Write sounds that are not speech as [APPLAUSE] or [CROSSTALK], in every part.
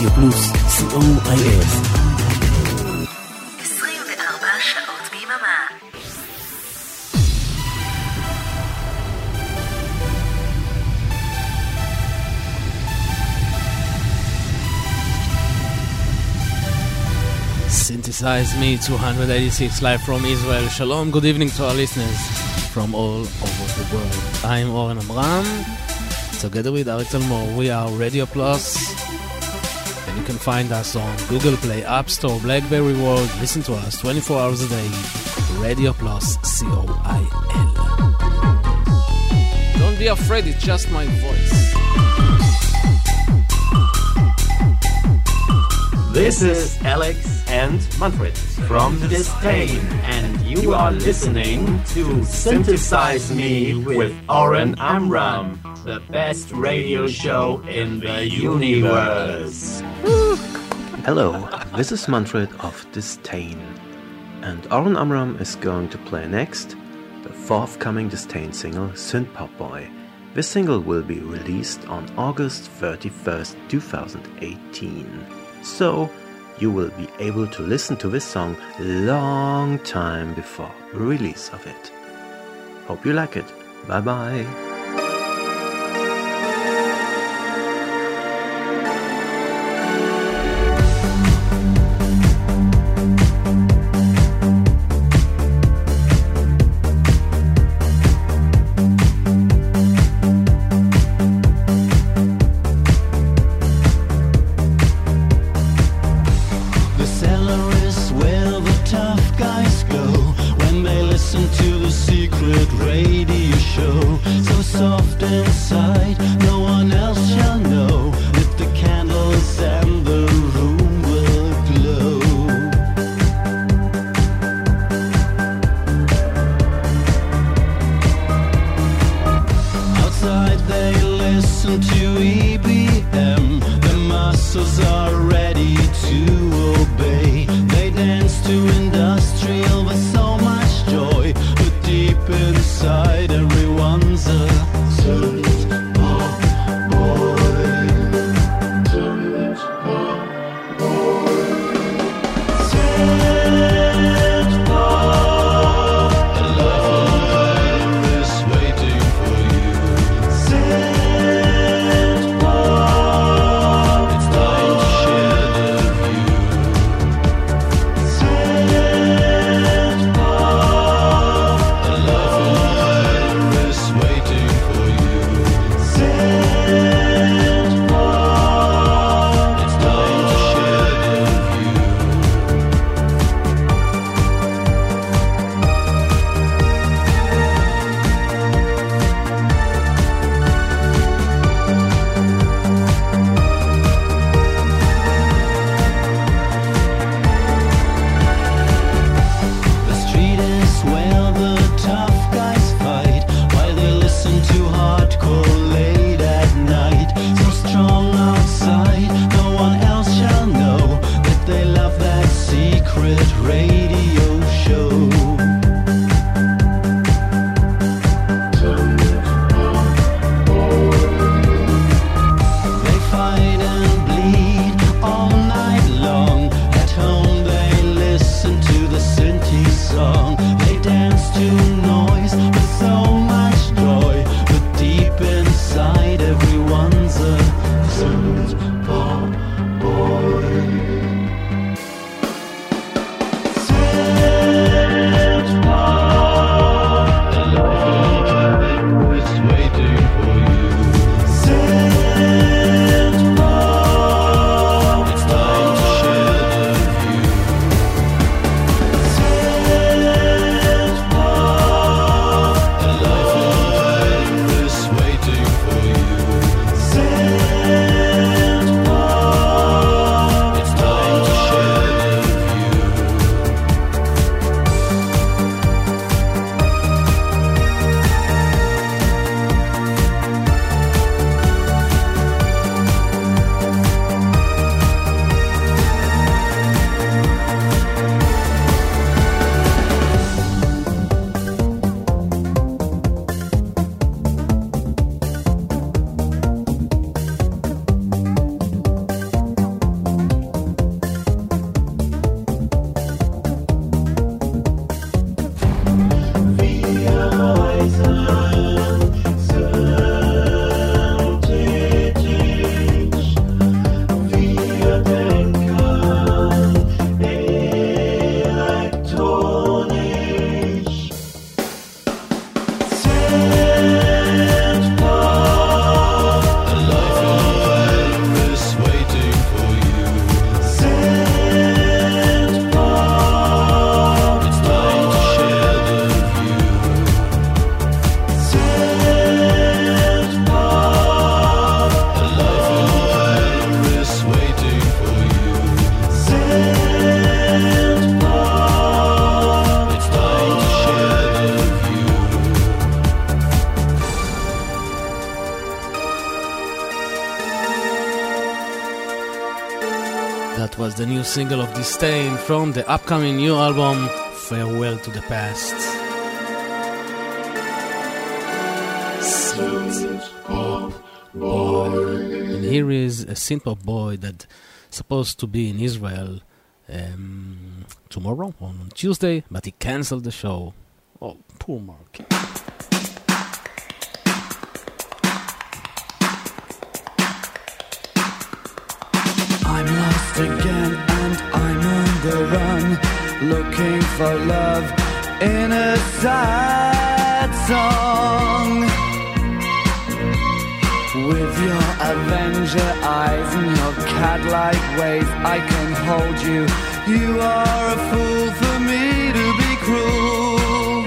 רדיו פלוס, סיום אי.אל. 24 שעות ביממה. Synthesize Me 286 live from Israel. Shalom, good evening to our listeners from all over the world. I'm Oren Amram. Together with aritel mo we are Radio Plus can find us on Google Play, App Store, Blackberry World. Listen to us 24 hours a day. Radio Plus, C O I L. Don't be afraid, it's just my voice. This is Alex and Manfred from Disdain, and you are listening to Synthesize Me with Oren Amram, the best radio show in the universe. Hello, this is Manfred of Disdain, and Oren Amram is going to play next the forthcoming Disdain single Synth Pop Boy. This single will be released on August 31st, 2018. So, you will be able to listen to this song long time before release of it. Hope you like it. Bye bye. Disdain from the upcoming new album Farewell to the Past. And here is a simple boy that supposed to be in Israel um, tomorrow on Tuesday, but he cancelled the show. for love in a sad song. With your Avenger eyes and your cat like ways, I can hold you. You are a fool for me to be cruel.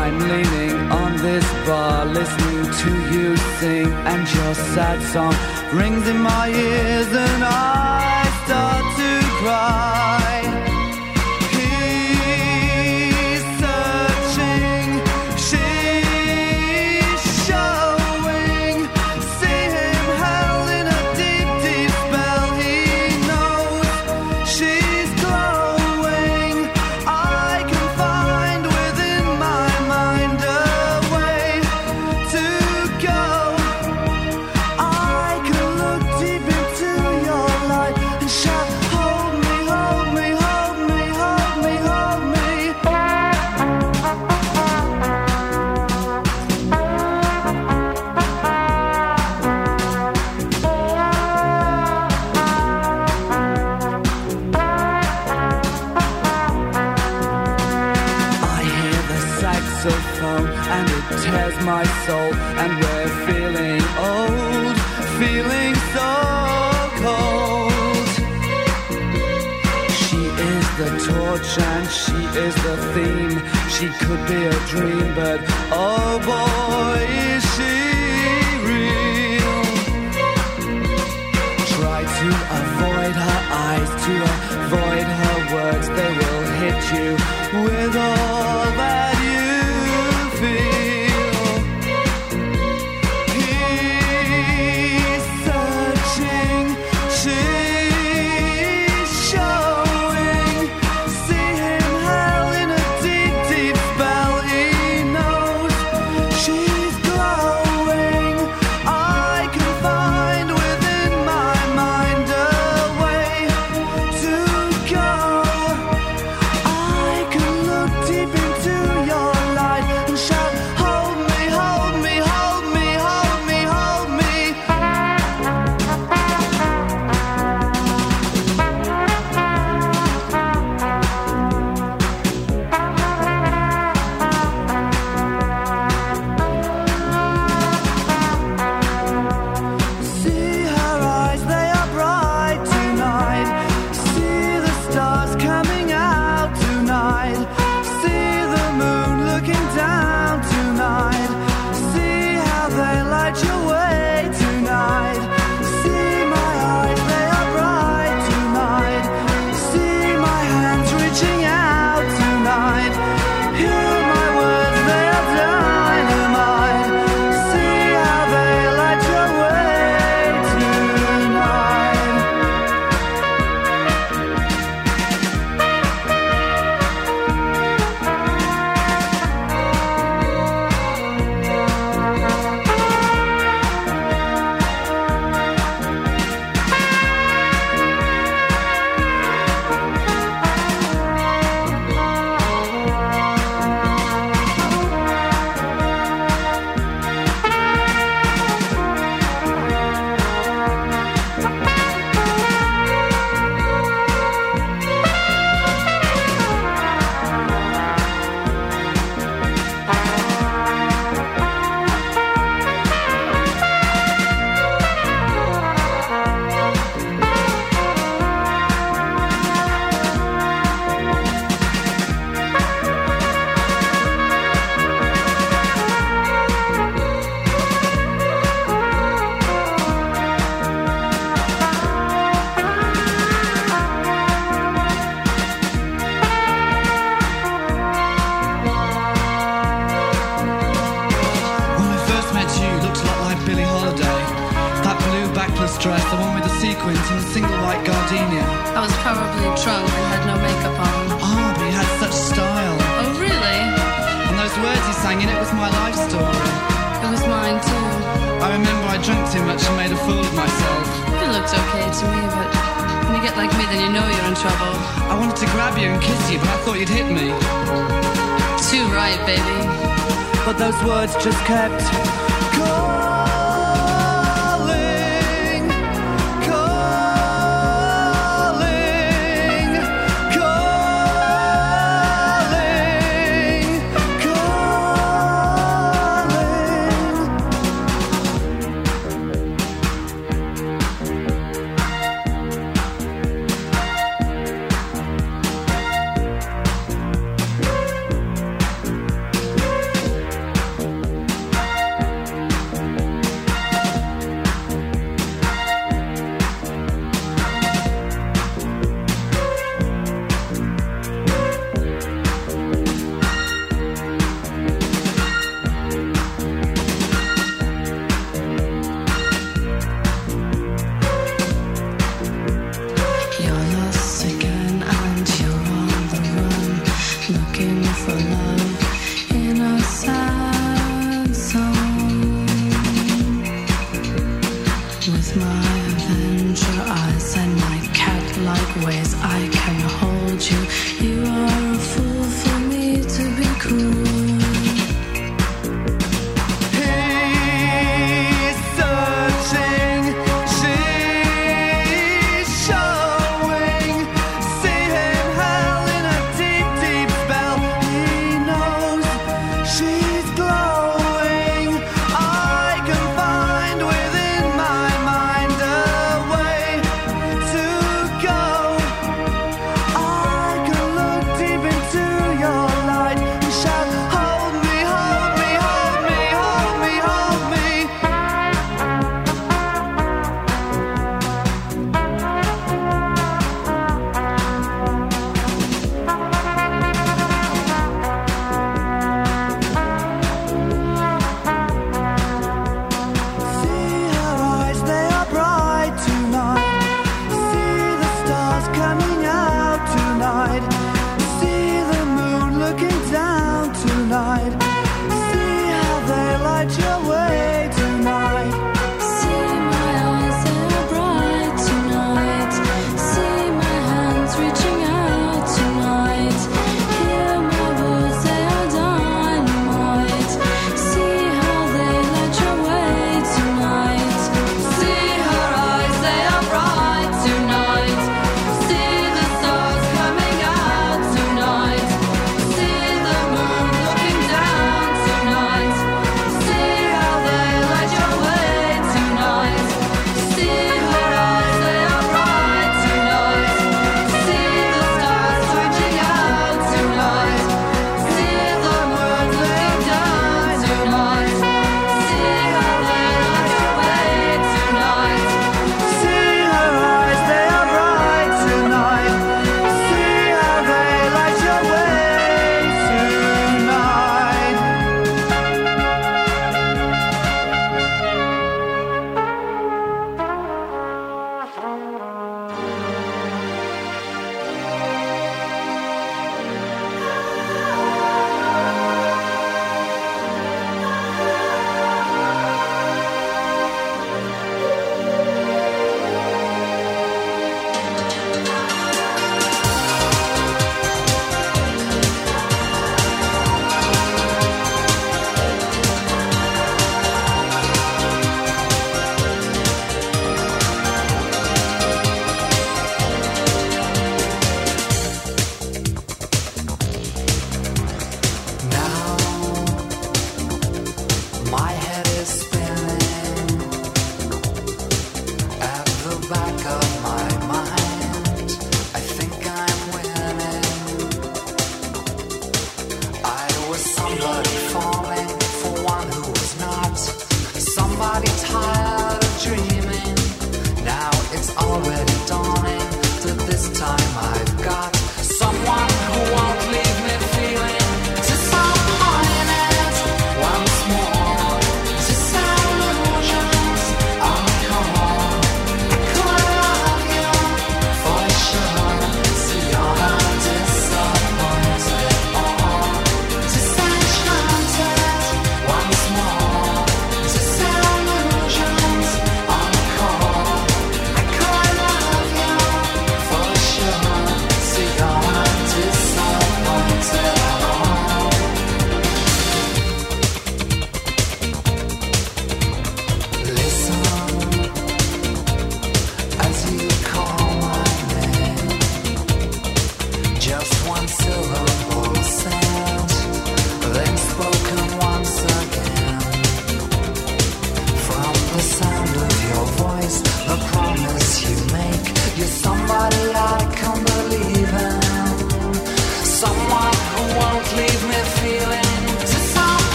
I'm leaning on this bar, listening to you sing, and your sad song rings in my ears, and I start to cry.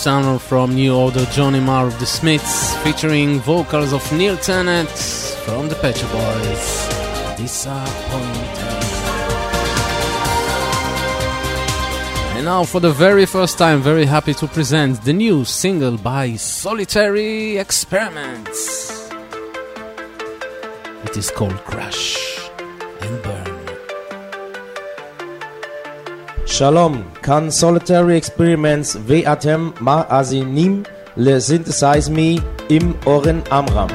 Sumner from New Order, Johnny Marr of the Smiths, featuring vocals of Neil Tennant from the Shop Boys. Disappointed. And now, for the very first time, very happy to present the new single by Solitary Experiments. It is called שלום, כאן סוליטרי אקספרימנטס ואתם מאזינים לסינתסייז מי עם אורן עמרם.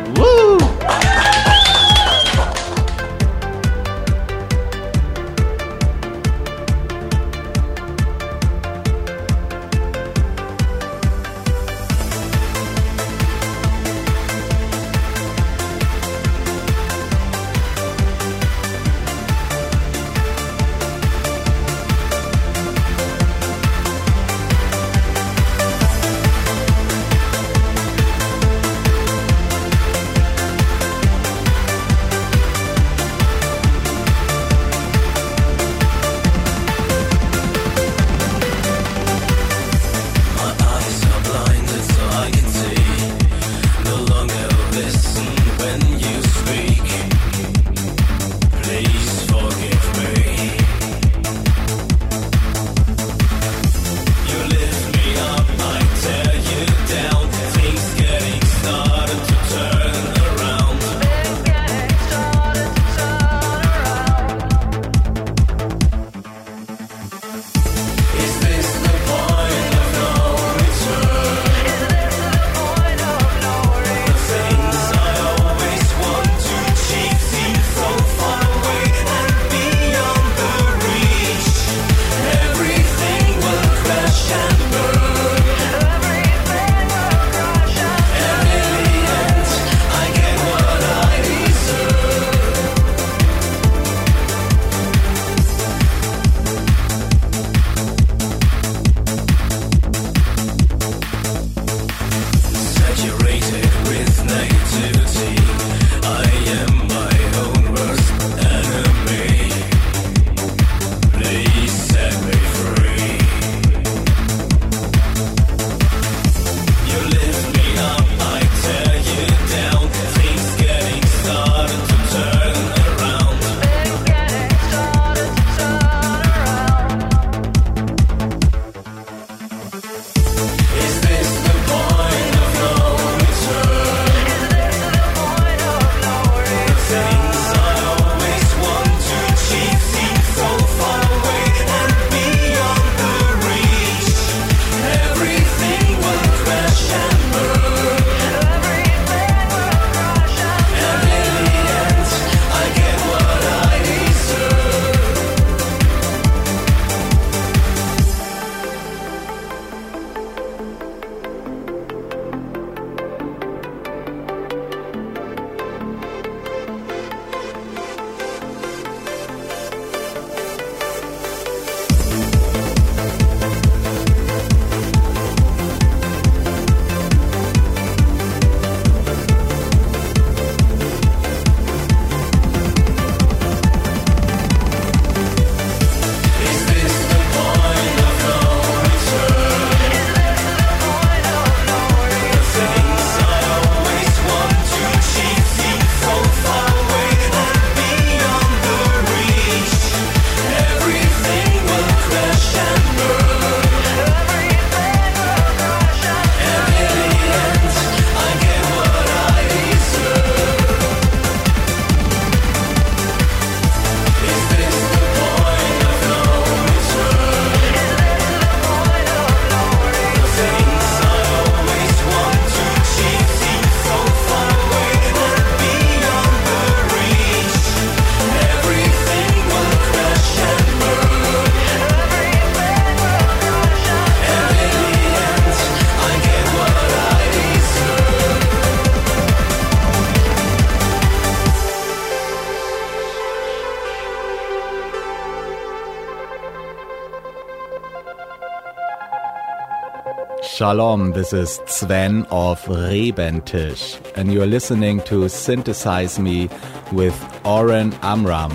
Shalom, this is Sven of Rebentisch, and you're listening to Synthesize Me with Oren Amram.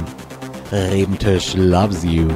Rebentisch loves you.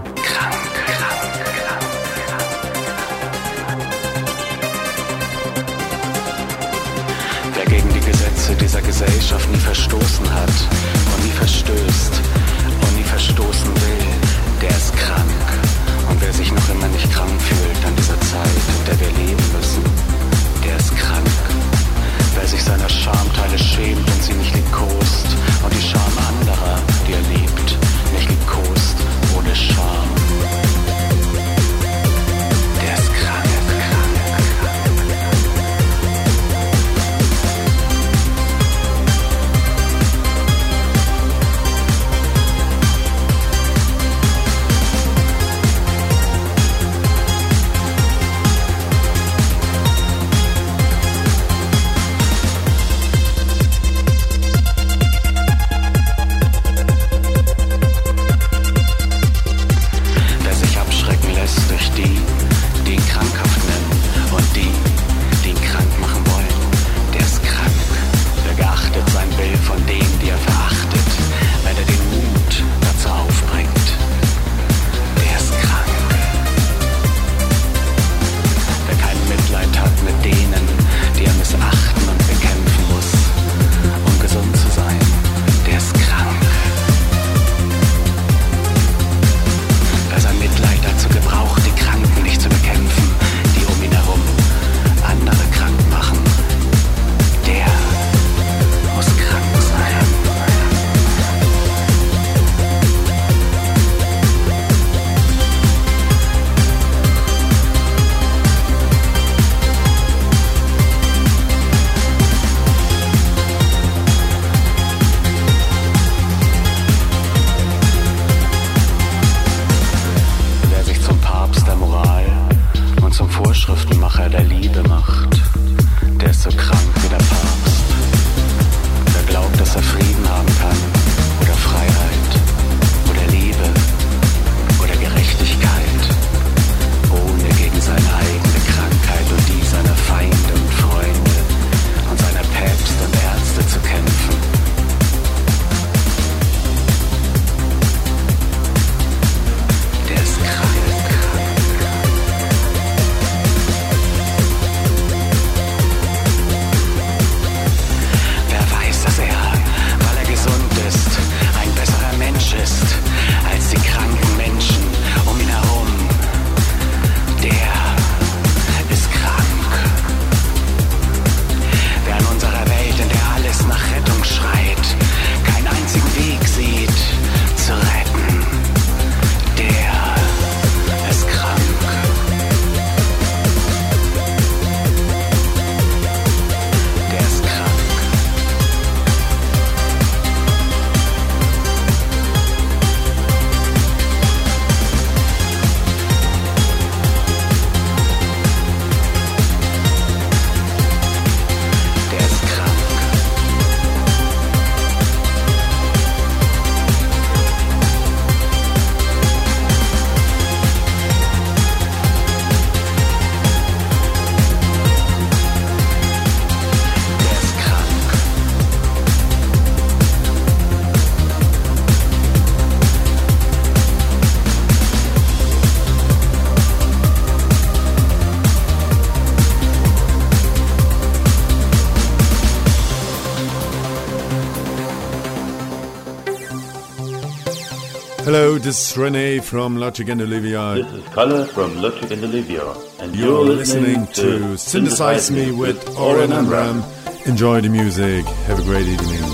This is Rene from Logic and Olivia. This is Kalle from Logic and Olivia. And you're, you're listening, listening, to Synthesize, Synthesize Me with Oren Amram Enjoy the music. Have a great evening.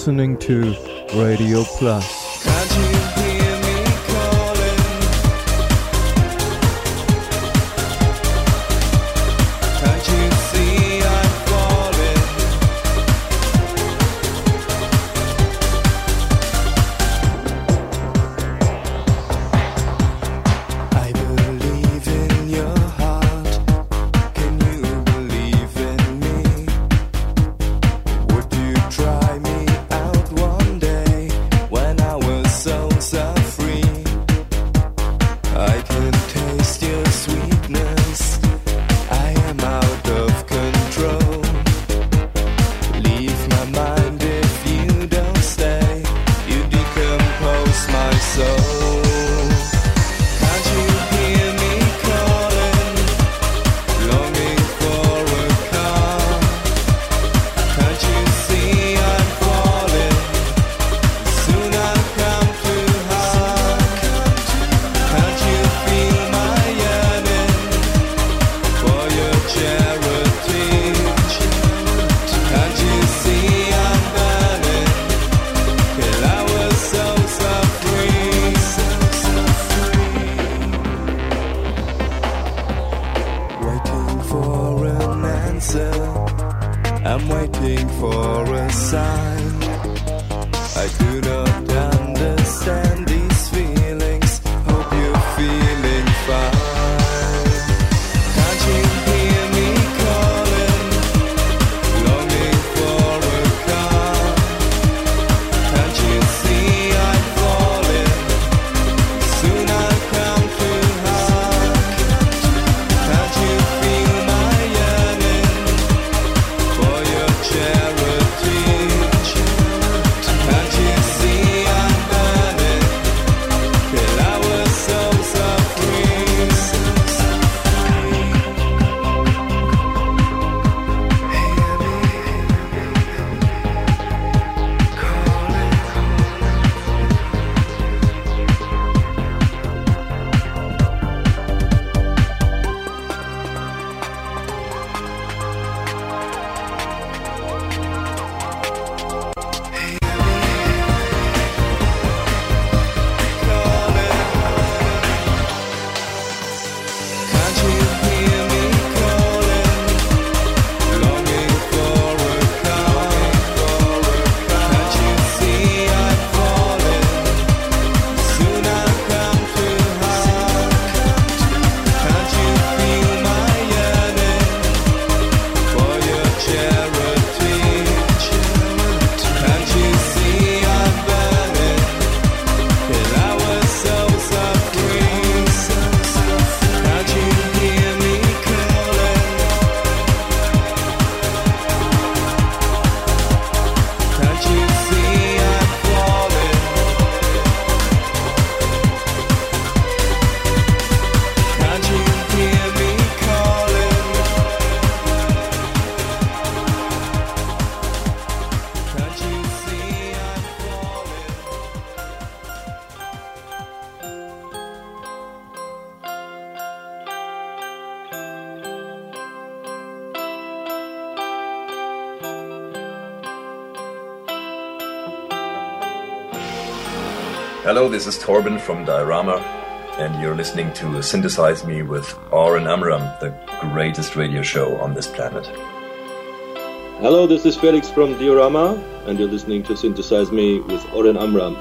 listening to Radio Plus. Hello, this is Torben from Diorama, and you're listening to Synthesize Me with Oren Amram, the greatest radio show on this planet. Hello, this is Felix from Diorama, and you're listening to Synthesize Me with Oren Amram.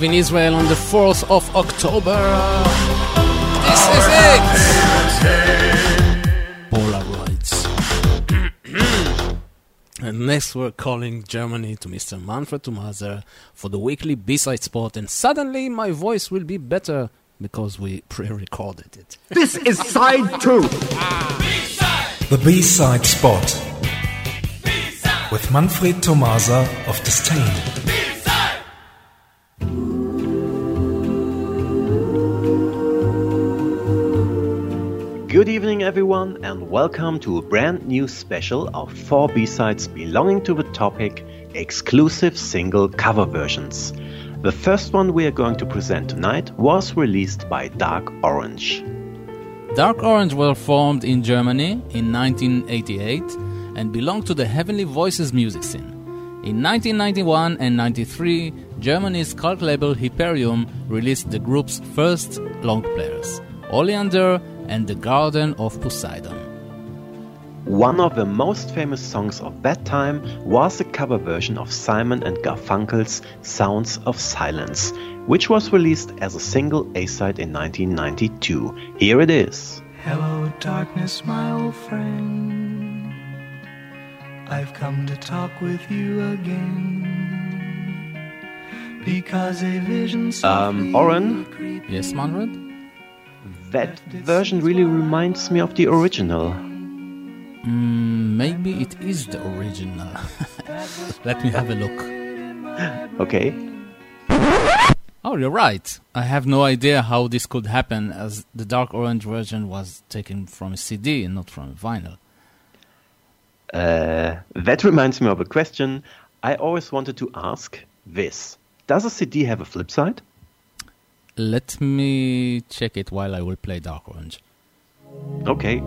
Live in Israel on the 4th of October. This is it! Polaroids. [CLEARS THROAT] and next we're calling Germany to Mr. Manfred Thomaser for the weekly B-side spot and suddenly my voice will be better because we pre-recorded it. This is side two. The B-side spot with Manfred Thomaser of !distain. Evening, everyone, and welcome to a brand new special of four B-sides belonging to the topic exclusive single cover versions. The first one we are going to present tonight was released by Dark Orange. Dark Orange were formed in Germany in 1988 and belonged to the Heavenly Voices music scene. In 1991 and 93, Germany's cult label Hyperion released the group's first long players, Oleander and the Garden of Poseidon. One of the most famous songs of that time was a cover version of Simon and Garfunkel's Sounds of Silence, which was released as a single A-side in 1992. Here it is. Hello, darkness, my old friend. I've come to talk with you again. Because a vision Um, Oren? Yes, Manfred? That version really reminds me of the original. Mm, maybe it is the original. [LAUGHS] Let me have a look. Okay. Oh, you're right. I have no idea how this could happen, as the dark orange version was taken from a CD and not from a vinyl. Uh, that reminds me of a question I always wanted to ask this. Does a CD have a flip side? Let me check it while I will play Dark Orange. Okay.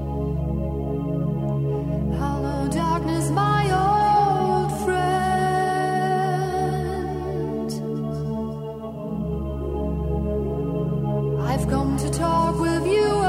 Hello, darkness, my old friend. I've come to talk with you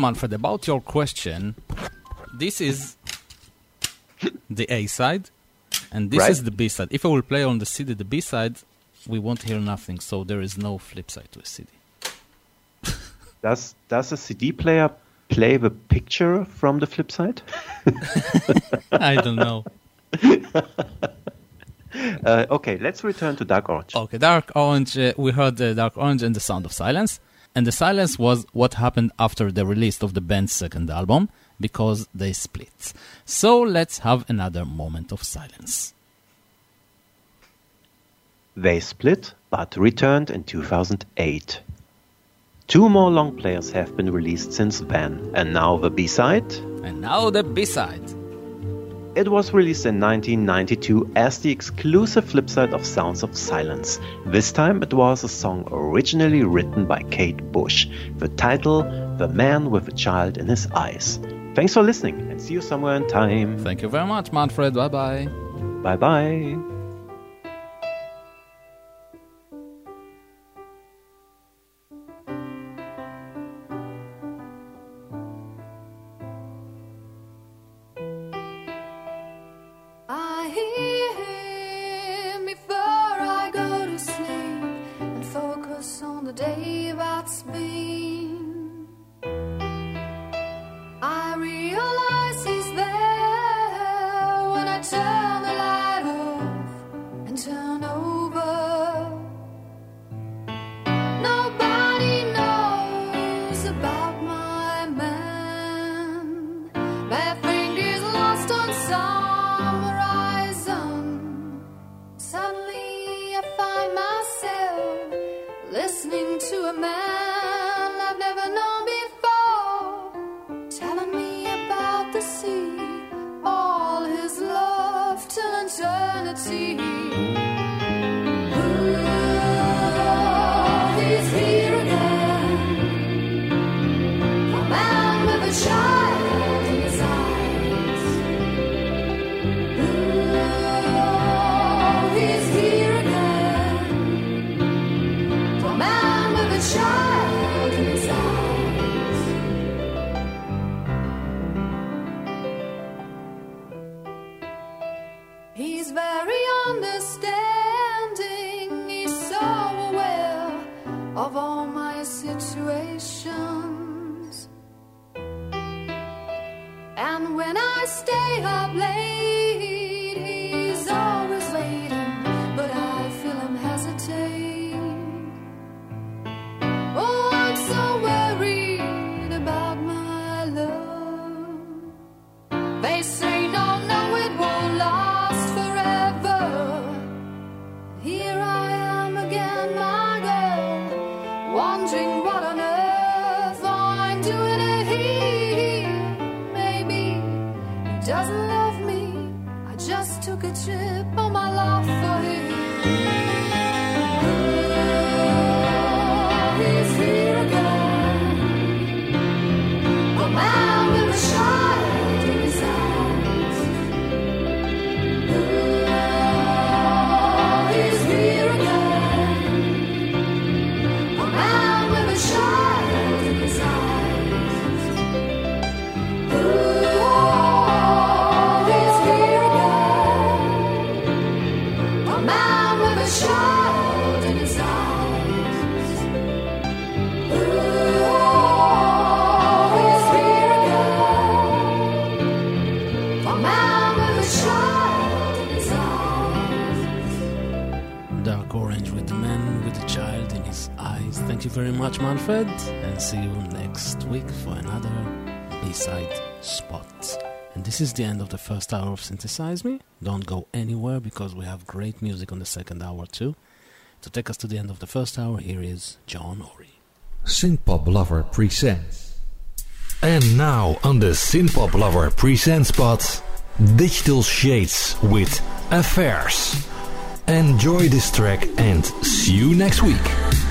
Manfred, about your question, this is the A side, and this Right. is the B side. If I will play on the CD the B side, we won't hear nothing, so there is no flip side to a CD. [LAUGHS] Does does a CD player play the picture from the flip side? [LAUGHS] I don't know. [LAUGHS] Uh, okay, let's return to Dark Orange. Okay, Dark Orange, uh, we heard the Dark Orange and the Sound of Silence. And the silence was what happened after the release of the band's second album because they split. So let's have another moment of silence. They split, but returned in 2008. Two more long players have been released since then, and now the B side. And now the B side. It was released in 1992 as the exclusive flip side of Sounds of Silence. This time it was a song originally written by Kate Bush. The title, The Man with a Child in His Eyes. Thanks for listening and see you somewhere in time. Thank you very much, Manfred. Bye bye. Bye bye. This is the end of the first hour of Synthesize Me. Don't go anywhere because we have great music on the second hour too. To take us to the end of the first hour, here is John Ori. Synthpop Lover presents. And now on the Synthpop Lover presents spot, Digital Shades with Affairs. Enjoy this track and see you next week.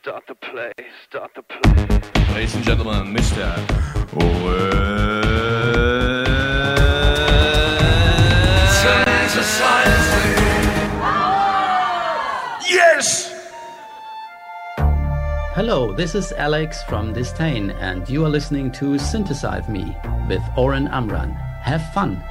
start the play, start the play. Ladies and gentlemen, Mr. Yes! Hello, this is Alex from Distain, and you are listening to Synthesize Me with Oren Amram. Have fun!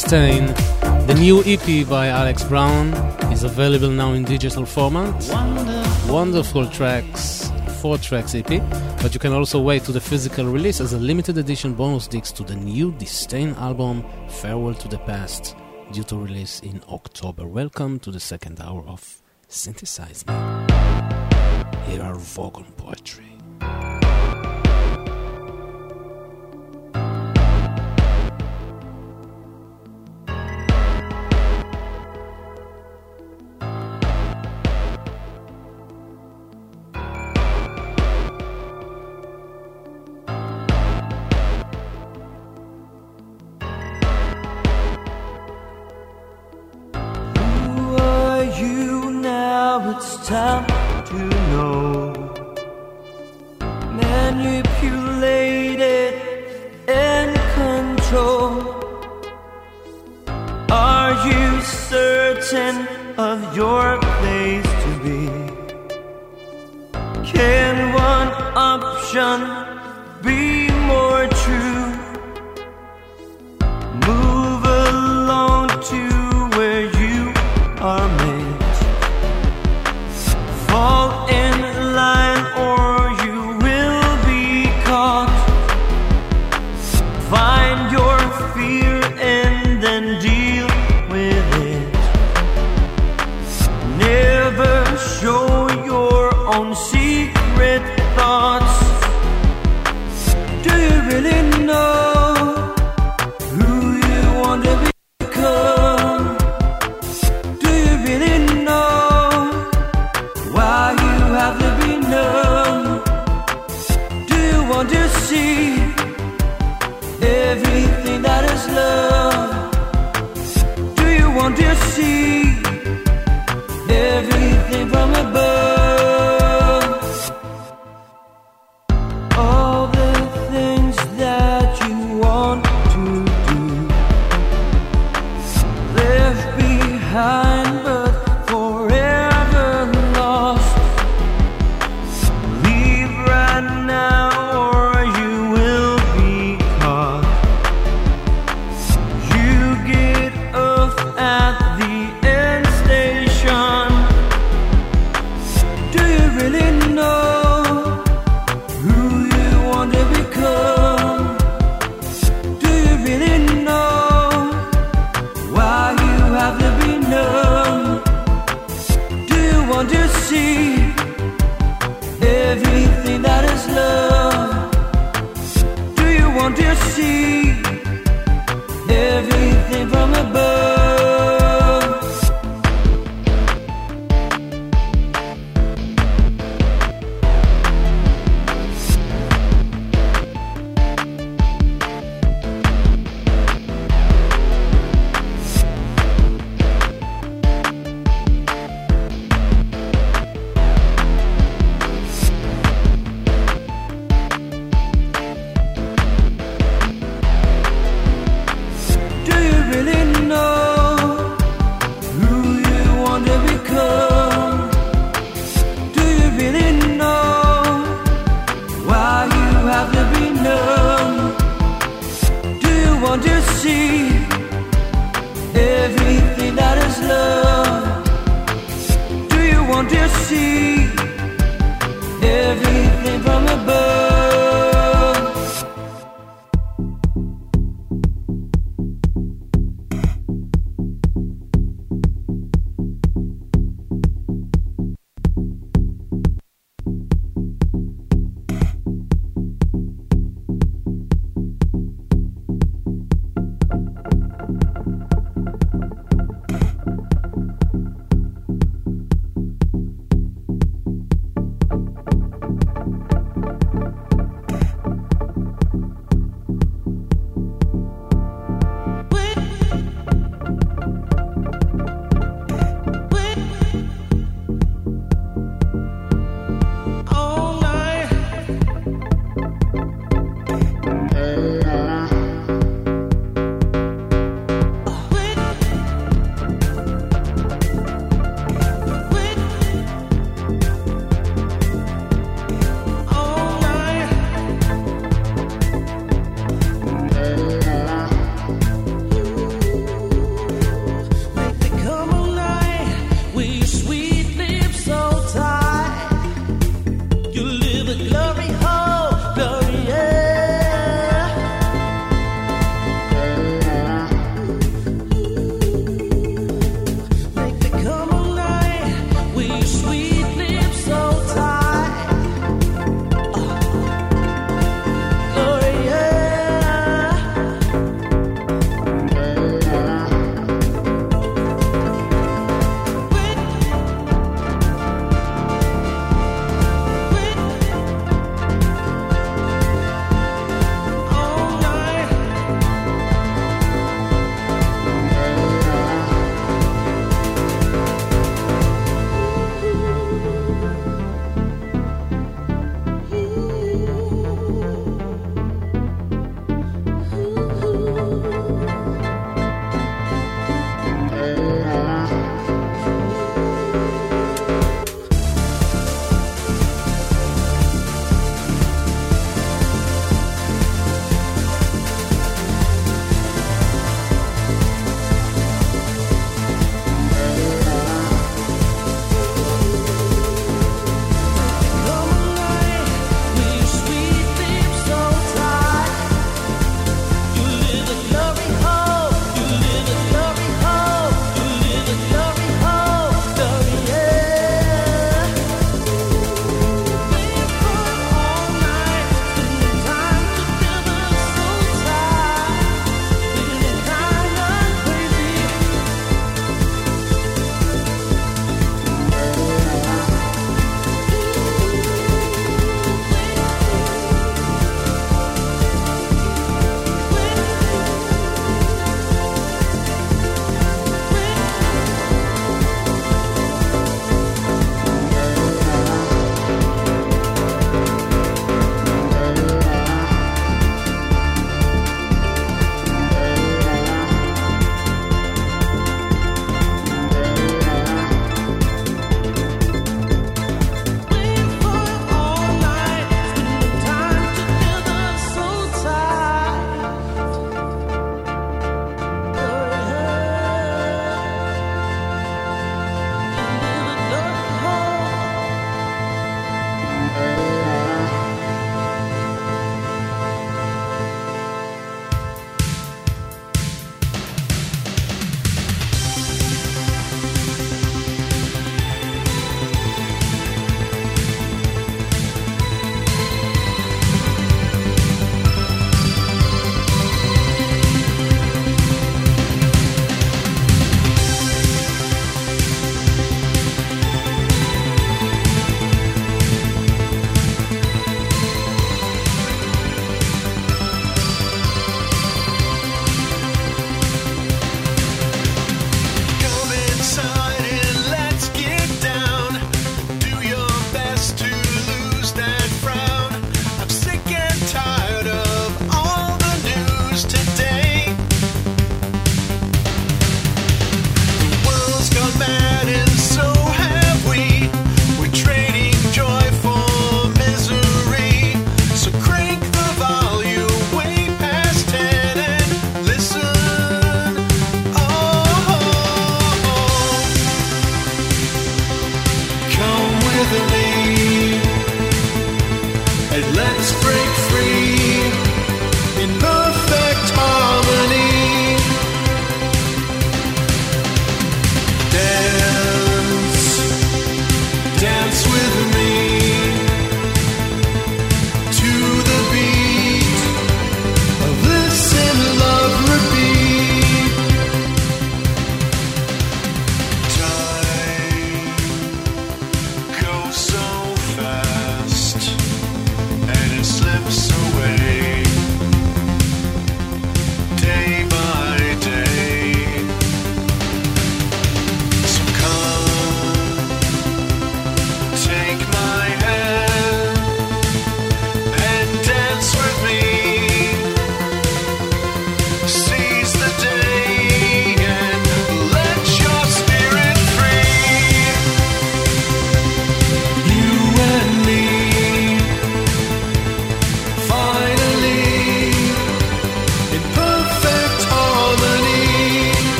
Distain. The new EP by Alex Brown is available now in digital format. Wonderful tracks, four tracks EP, but you can also wait to the physical release as a limited edition bonus disc to the new Distain album Farewell to the Past, due to release in October. Welcome to the second hour of Synthesize Me. Here are vocal poetry.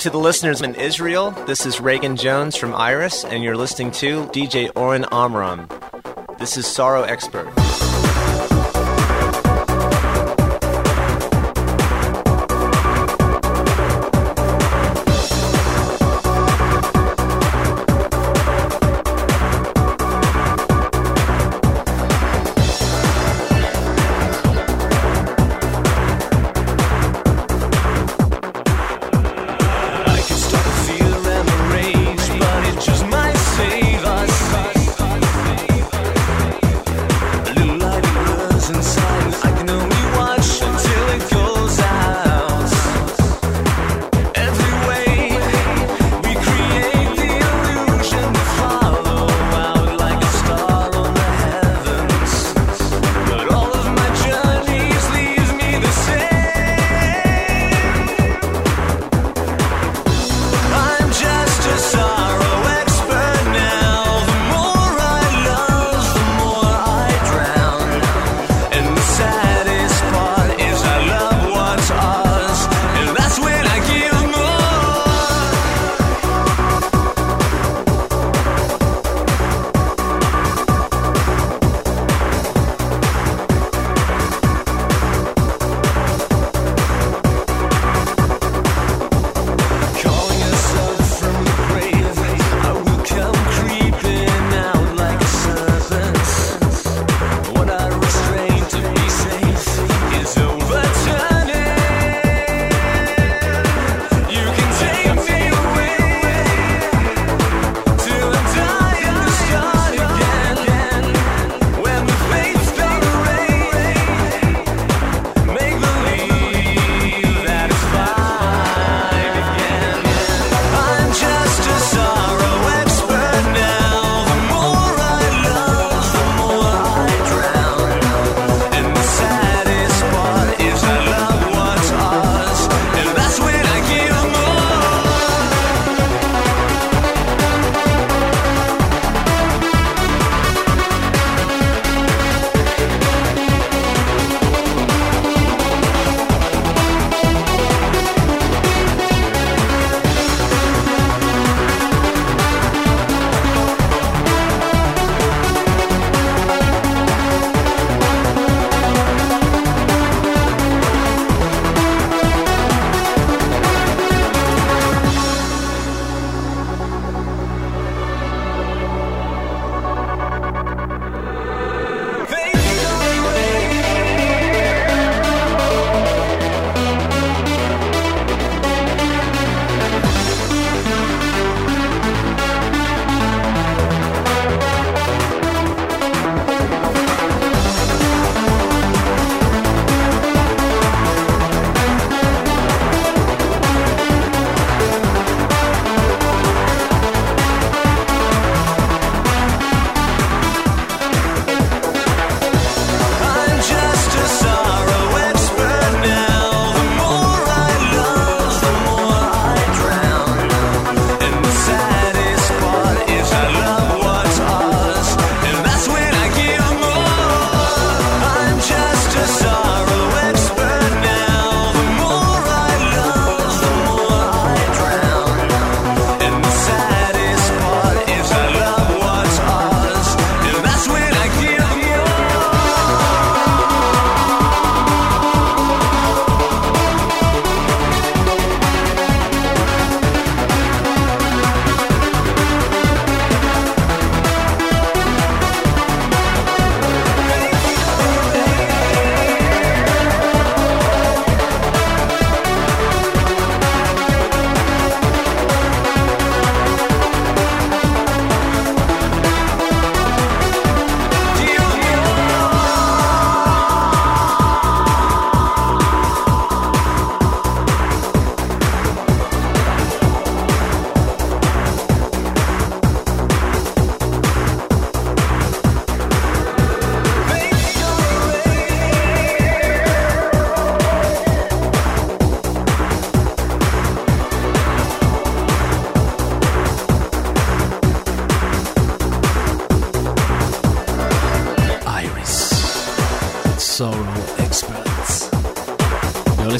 to the listeners in Israel, this is Reagan Jones from Iris, and you're listening to DJ Oren Amram. This is Sorrow Expert.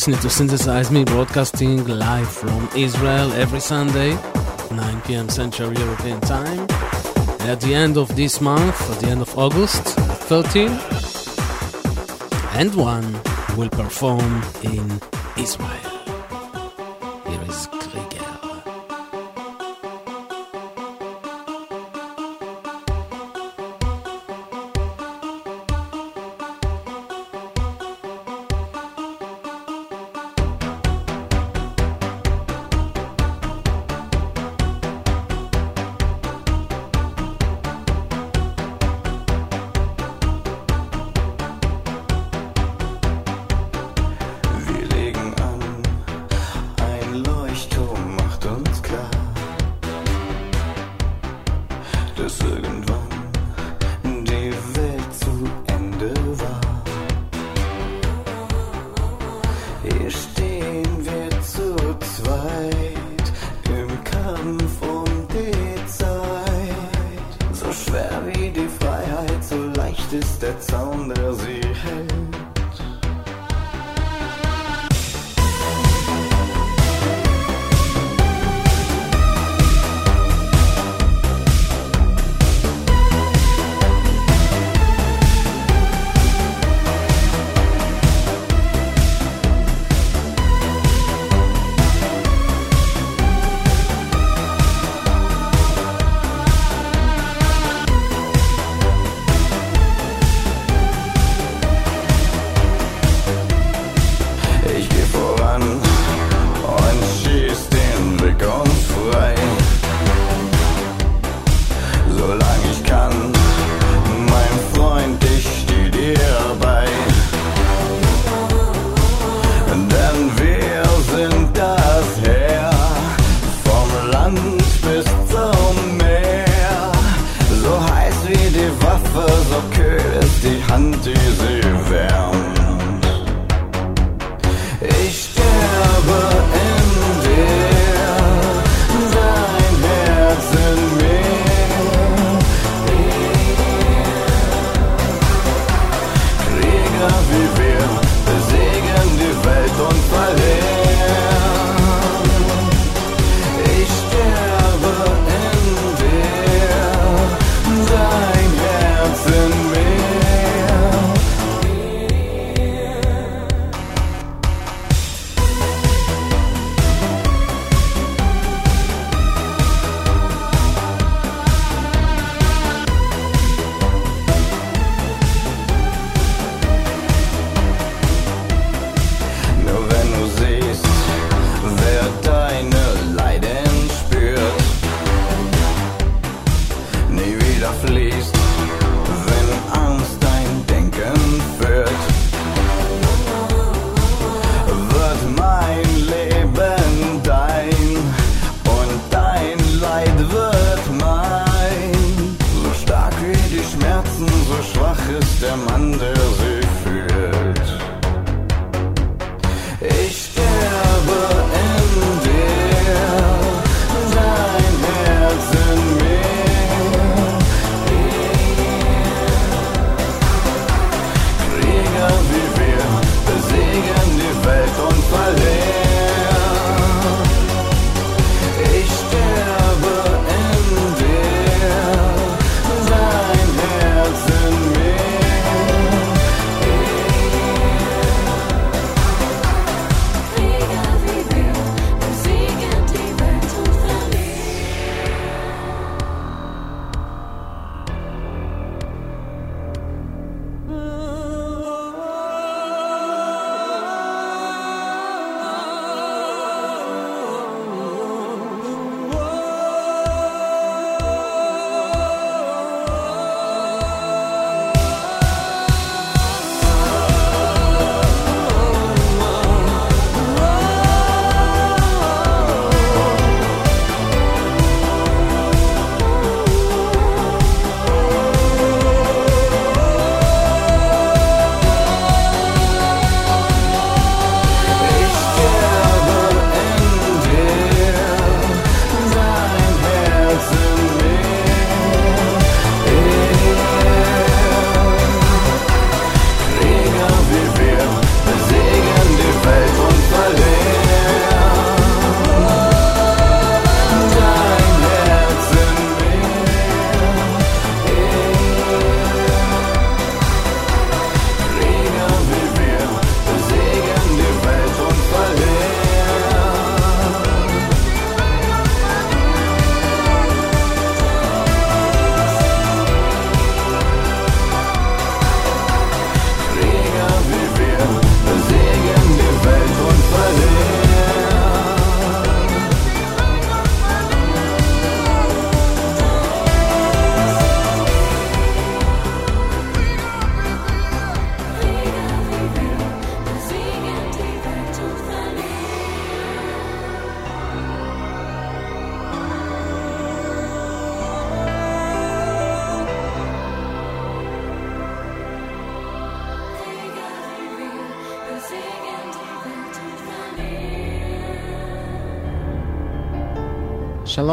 listening to Synthesize Me broadcasting live from Israel every Sunday, 9 pm Central European Time. At the end of this month, at the end of August, 13, and one will perform in Israel.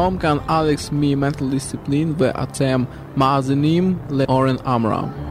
How can Alex me mental discipline the atem mazinim le Oren Amram.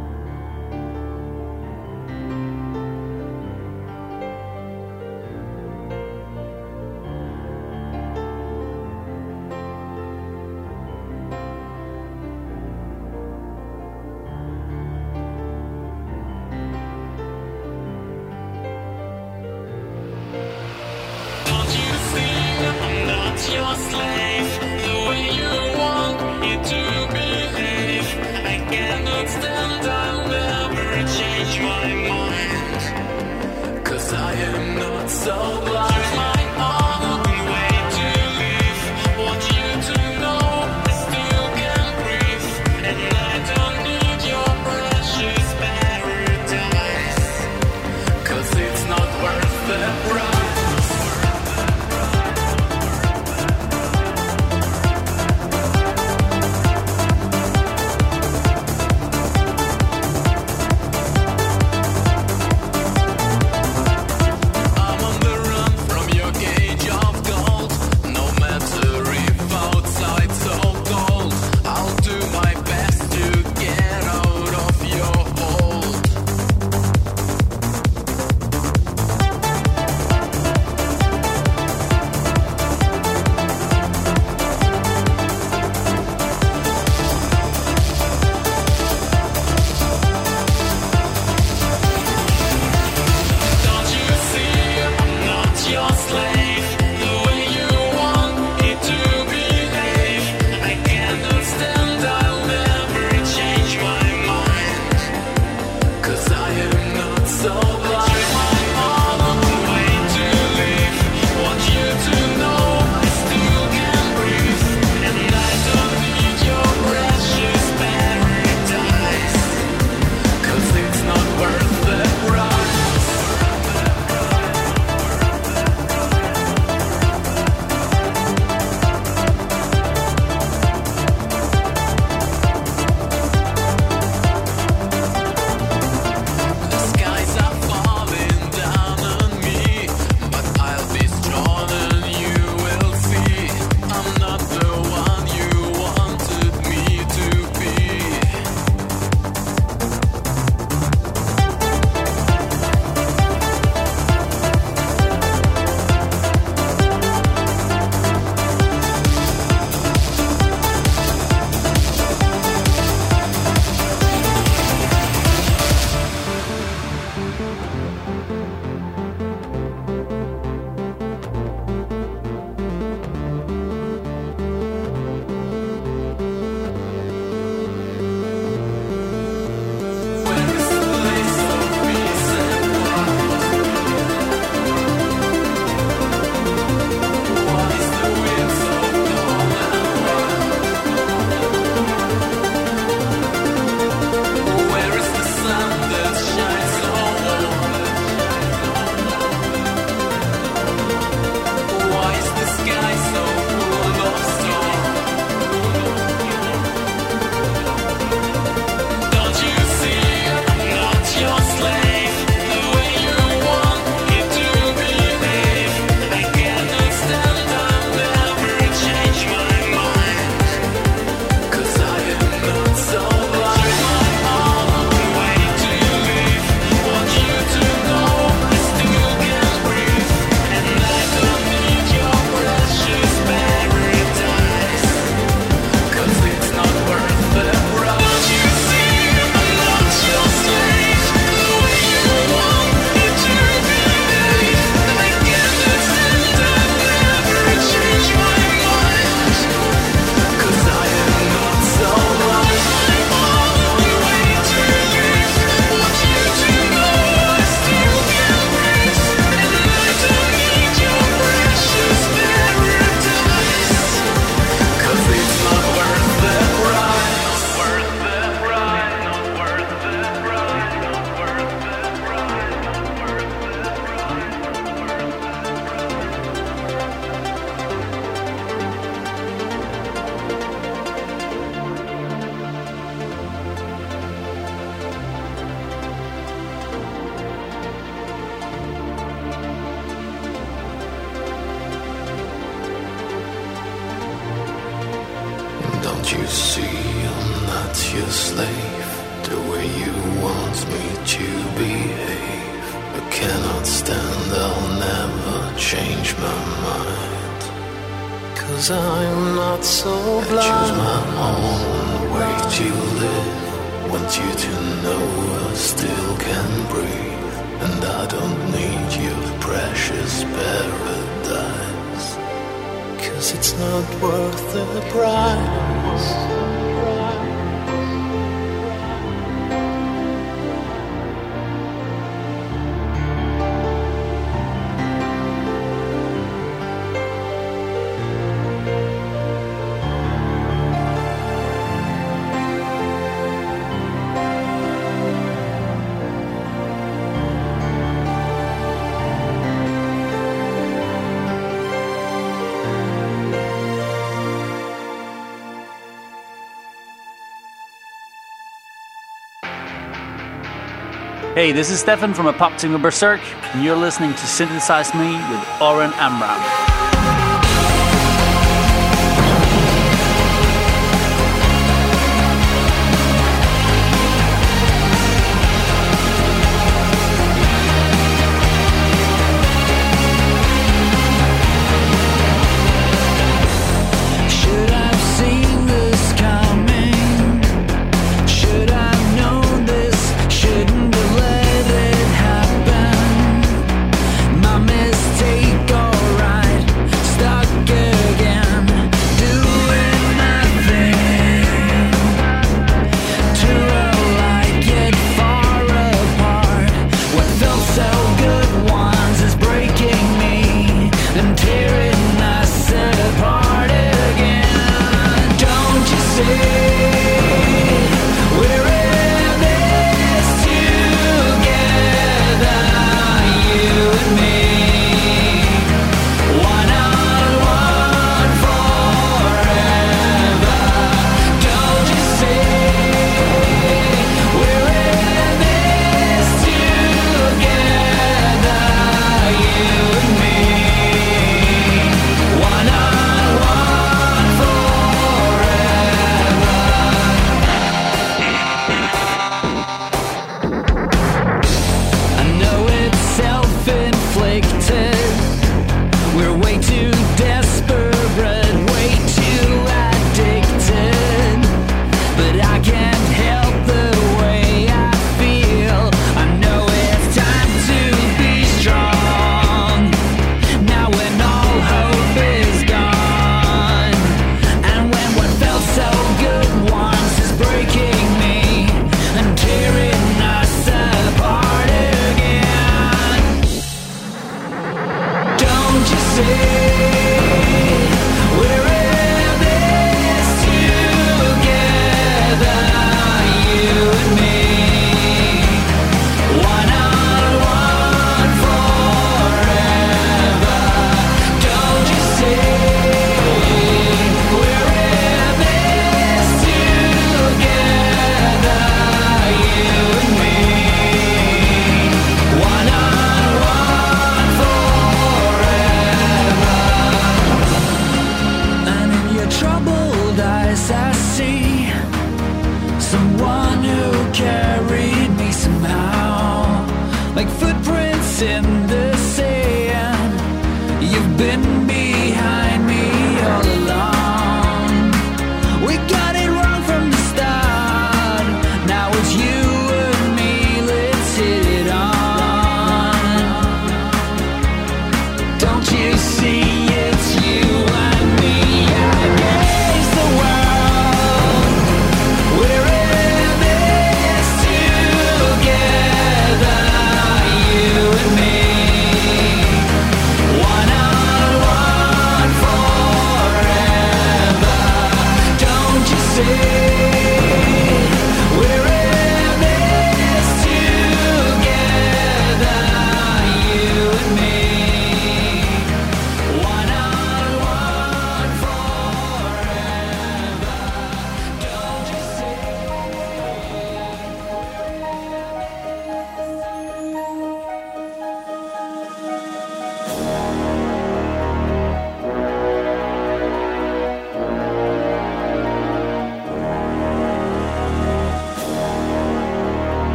Hey, this is Stefan from Apoptygma Berzerk, and you're listening to Synthesize Me with Oren Amram.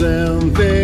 Reasons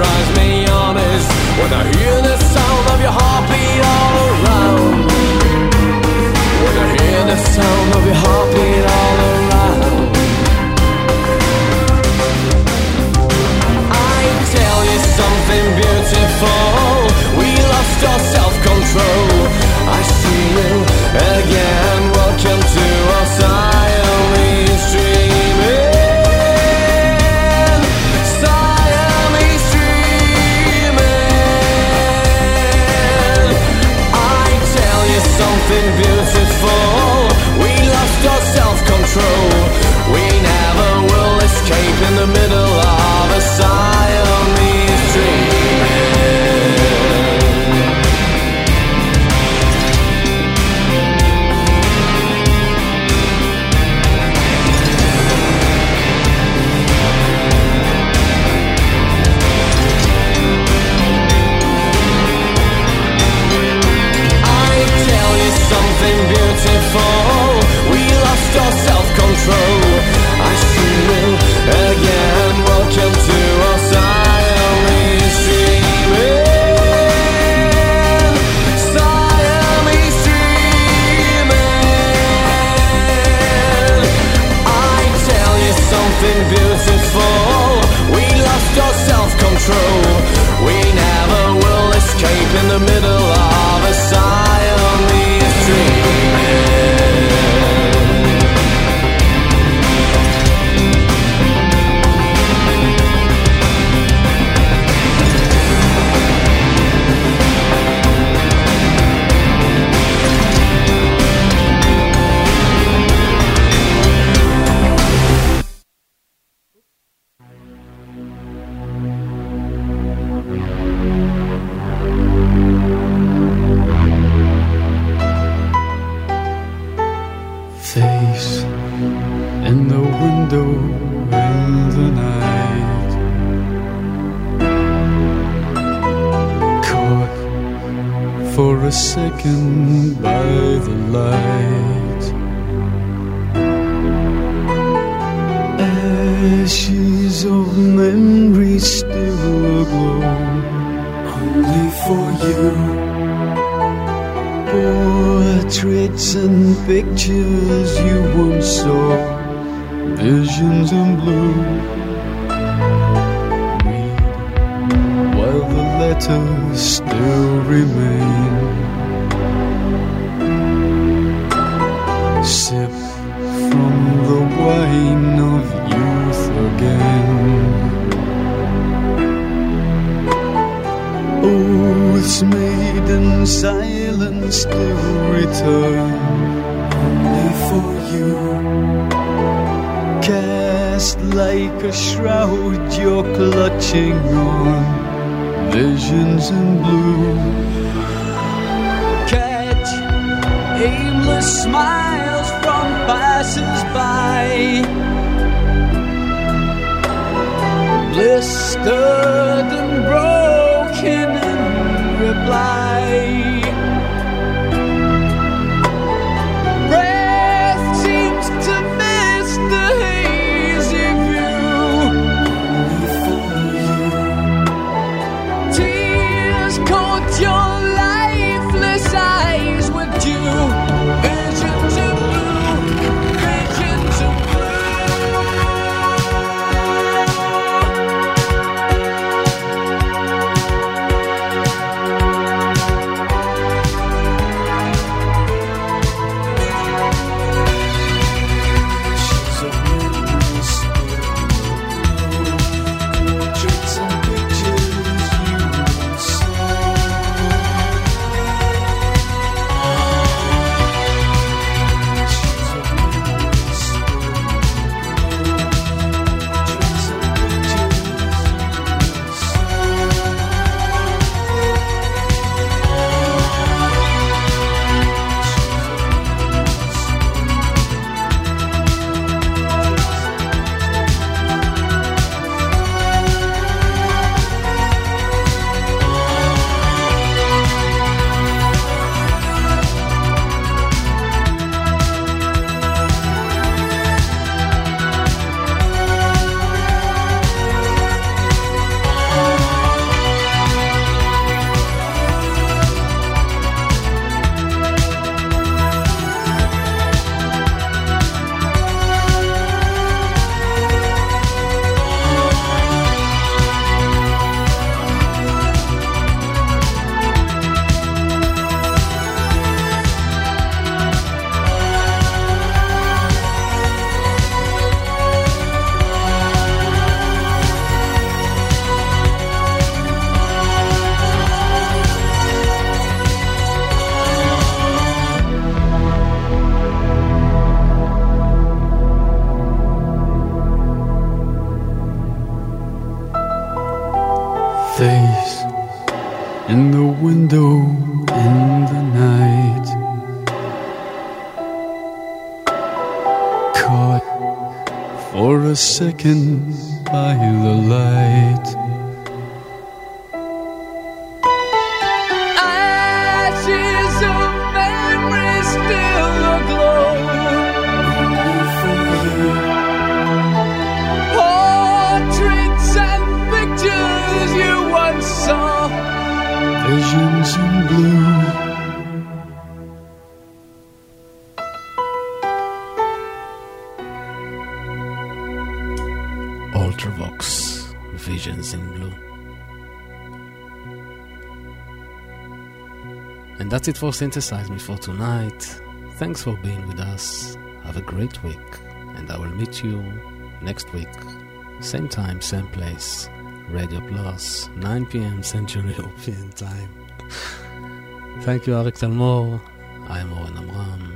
drives me on is when I hear the sound of your heartbeat all around. When I hear the sound of your heartbeat all around. I tell you something beautiful. We lost our self control. I see you again. smiles from passers-by. Blistered and broken. second. it for synthesizing me for tonight. Thanks for being with us. Have a great week, and I will meet you next week. Same time, same place. Radio Plus, 9 p.m. Central [LAUGHS] European Time. Thank you, Arik Talmor. I'm Oren Amram.